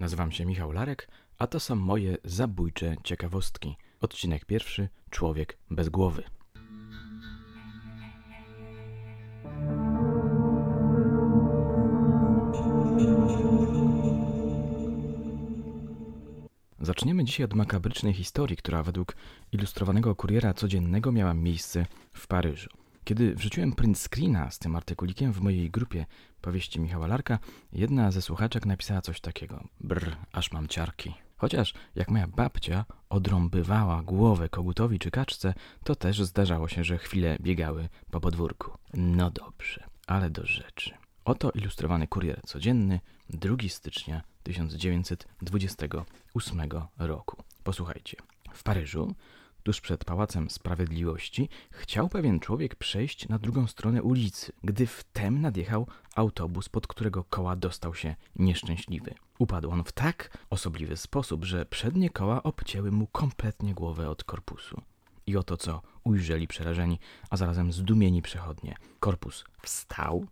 Nazywam się Michał Larek, a to są moje zabójcze ciekawostki. Odcinek pierwszy Człowiek bez głowy. Zaczniemy dzisiaj od makabrycznej historii, która według ilustrowanego kuriera codziennego miała miejsce w Paryżu. Kiedy wrzuciłem print screena z tym artykulikiem w mojej grupie powieści Michała Larka, jedna ze słuchaczek napisała coś takiego. Brr, aż mam ciarki. Chociaż jak moja babcia odrąbywała głowę kogutowi czy kaczce, to też zdarzało się, że chwile biegały po podwórku. No dobrze, ale do rzeczy. Oto ilustrowany kurier codzienny 2 stycznia 1928 roku. Posłuchajcie. W Paryżu tuż przed Pałacem Sprawiedliwości, chciał pewien człowiek przejść na drugą stronę ulicy, gdy wtem nadjechał autobus, pod którego koła dostał się nieszczęśliwy. Upadł on w tak osobliwy sposób, że przednie koła obcięły mu kompletnie głowę od korpusu. I oto co ujrzeli przerażeni, a zarazem zdumieni przechodnie. Korpus wstał,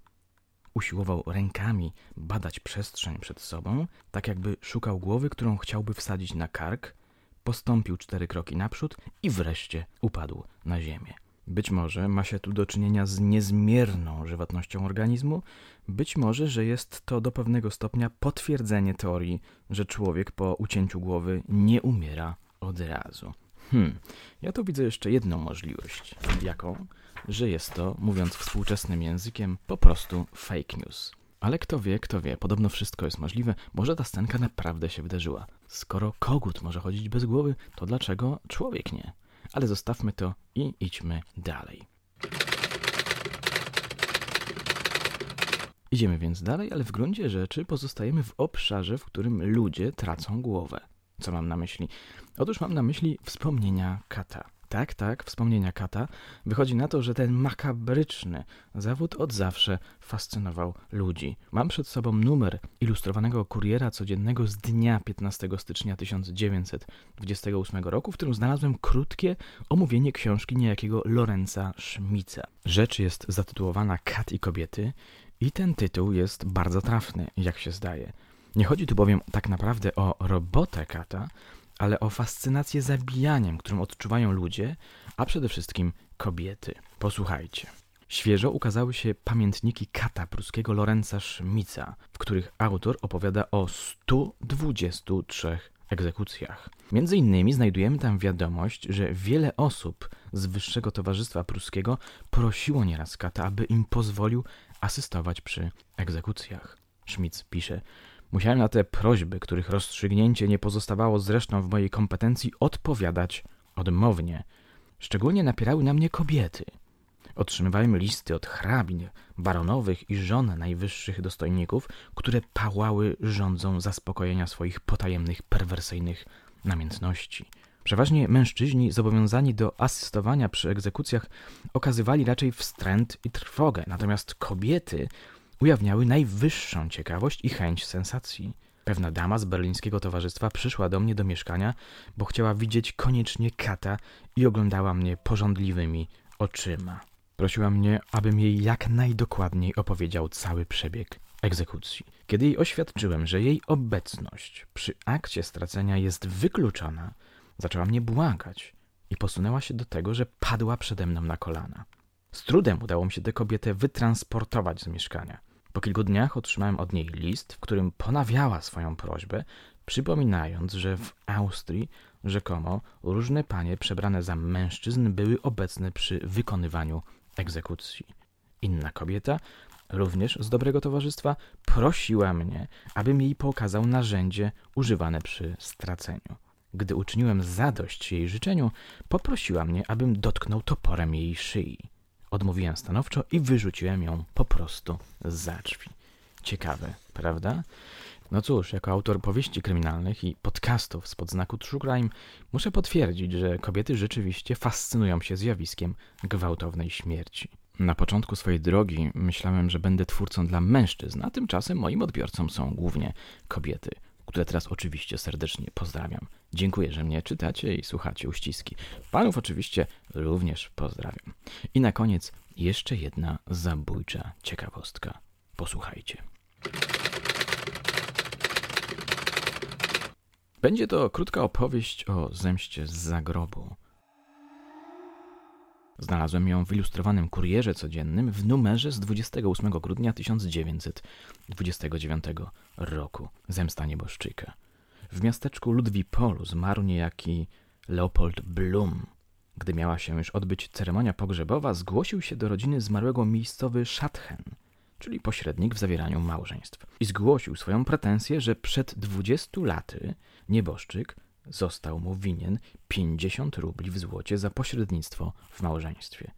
usiłował rękami badać przestrzeń przed sobą, tak jakby szukał głowy, którą chciałby wsadzić na kark, postąpił cztery kroki naprzód i wreszcie upadł na ziemię. Być może ma się tu do czynienia z niezmierną żywotnością organizmu, być może, że jest to do pewnego stopnia potwierdzenie teorii, że człowiek po ucięciu głowy nie umiera od razu. Hmm, ja tu widzę jeszcze jedną możliwość. Jaką? Że jest to, mówiąc współczesnym językiem, po prostu fake news. Ale kto wie, kto wie, podobno wszystko jest możliwe, może ta scenka naprawdę się wydarzyła. Skoro kogut może chodzić bez głowy, to dlaczego człowiek nie? Ale zostawmy to i idźmy dalej. Idziemy więc dalej, ale w gruncie rzeczy pozostajemy w obszarze, w którym ludzie tracą głowę. Co mam na myśli? Otóż mam na myśli wspomnienia kata. Tak, tak, wspomnienia kata. Wychodzi na to, że ten makabryczny zawód od zawsze fascynował ludzi. Mam przed sobą numer ilustrowanego kuriera codziennego z dnia 15 stycznia 1928 roku, w którym znalazłem krótkie omówienie książki niejakiego Lorenza Schmitza. Rzecz jest zatytułowana Kat i kobiety i ten tytuł jest bardzo trafny, jak się zdaje. Nie chodzi tu bowiem tak naprawdę o robotę kata, ale o fascynację zabijaniem, którą odczuwają ludzie, a przede wszystkim kobiety. Posłuchajcie. Świeżo ukazały się pamiętniki kata pruskiego Lorenza Schmitza, w których autor opowiada o 123 egzekucjach. Między innymi znajdujemy tam wiadomość, że wiele osób z Wyższego Towarzystwa Pruskiego prosiło nieraz kata, aby im pozwolił asystować przy egzekucjach. Schmitz pisze, Musiałem na te prośby, których rozstrzygnięcie nie pozostawało zresztą w mojej kompetencji, odpowiadać odmownie. Szczególnie napierały na mnie kobiety. Otrzymywałem listy od hrabin, baronowych i żon najwyższych dostojników, które pałały rządzą zaspokojenia swoich potajemnych, perwersyjnych namiętności. Przeważnie mężczyźni zobowiązani do asystowania przy egzekucjach okazywali raczej wstręt i trwogę, natomiast kobiety ujawniały najwyższą ciekawość i chęć sensacji. Pewna dama z berlińskiego towarzystwa przyszła do mnie do mieszkania, bo chciała widzieć koniecznie kata i oglądała mnie porządliwymi oczyma. Prosiła mnie, abym jej jak najdokładniej opowiedział cały przebieg egzekucji. Kiedy jej oświadczyłem, że jej obecność przy akcie stracenia jest wykluczona, zaczęła mnie błagać i posunęła się do tego, że padła przede mną na kolana. Z trudem udało mi się tę kobietę wytransportować z mieszkania. Po kilku dniach otrzymałem od niej list, w którym ponawiała swoją prośbę, przypominając, że w Austrii rzekomo różne panie przebrane za mężczyzn były obecne przy wykonywaniu egzekucji. Inna kobieta, również z dobrego towarzystwa, prosiła mnie, abym jej pokazał narzędzie używane przy straceniu. Gdy uczyniłem zadość jej życzeniu, poprosiła mnie, abym dotknął toporem jej szyi. Odmówiłem stanowczo i wyrzuciłem ją po prostu za drzwi. Ciekawe, prawda? No cóż, jako autor powieści kryminalnych i podcastów z podznaku True Crime muszę potwierdzić, że kobiety rzeczywiście fascynują się zjawiskiem gwałtownej śmierci. Na początku swojej drogi myślałem, że będę twórcą dla mężczyzn, a tymczasem moim odbiorcą są głównie kobiety – które teraz oczywiście serdecznie pozdrawiam. Dziękuję, że mnie czytacie i słuchacie uściski. Panów oczywiście również pozdrawiam. I na koniec jeszcze jedna zabójcza ciekawostka. Posłuchajcie. Będzie to krótka opowieść o zemście z zagrobu. Znalazłem ją w ilustrowanym kurierze codziennym w numerze z 28 grudnia 1929 roku. Zemsta nieboszczyka. W miasteczku Ludwipolu zmarł niejaki Leopold Blum. Gdy miała się już odbyć ceremonia pogrzebowa, zgłosił się do rodziny zmarłego miejscowy Schatchen, czyli pośrednik w zawieraniu małżeństw, i zgłosił swoją pretensję, że przed 20 laty nieboszczyk został mu winien 50 rubli w złocie za pośrednictwo w małżeństwie.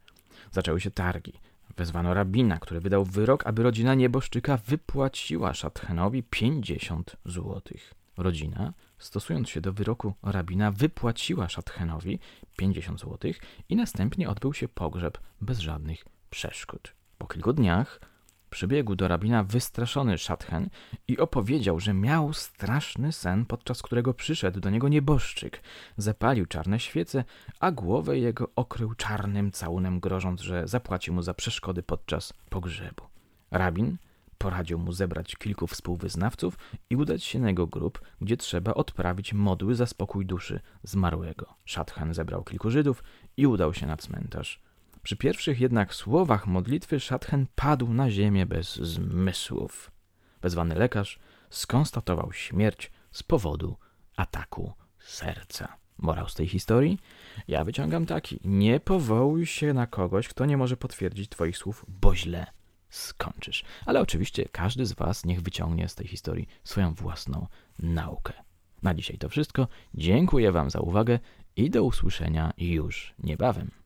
Zaczęły się targi. Wezwano rabina, który wydał wyrok, aby rodzina nieboszczyka wypłaciła Szathenowi 50 złotych. Rodzina, stosując się do wyroku rabina, wypłaciła Szathenowi 50 złotych i następnie odbył się pogrzeb bez żadnych przeszkód. Po kilku dniach Przybiegł do rabina wystraszony Szatchen i opowiedział, że miał straszny sen, podczas którego przyszedł do niego nieboszczyk. Zapalił czarne świece, a głowę jego okrył czarnym całunem, grożąc, że zapłaci mu za przeszkody podczas pogrzebu. Rabin poradził mu zebrać kilku współwyznawców i udać się na jego grób, gdzie trzeba odprawić modły za spokój duszy zmarłego. Szatchen zebrał kilku Żydów i udał się na cmentarz. Przy pierwszych jednak słowach modlitwy Szatchen padł na ziemię bez zmysłów. Wezwany lekarz skonstatował śmierć z powodu ataku serca. Morał z tej historii? Ja wyciągam taki. Nie powołuj się na kogoś, kto nie może potwierdzić twoich słów, bo źle skończysz. Ale oczywiście każdy z was niech wyciągnie z tej historii swoją własną naukę. Na dzisiaj to wszystko. Dziękuję wam za uwagę i do usłyszenia już niebawem.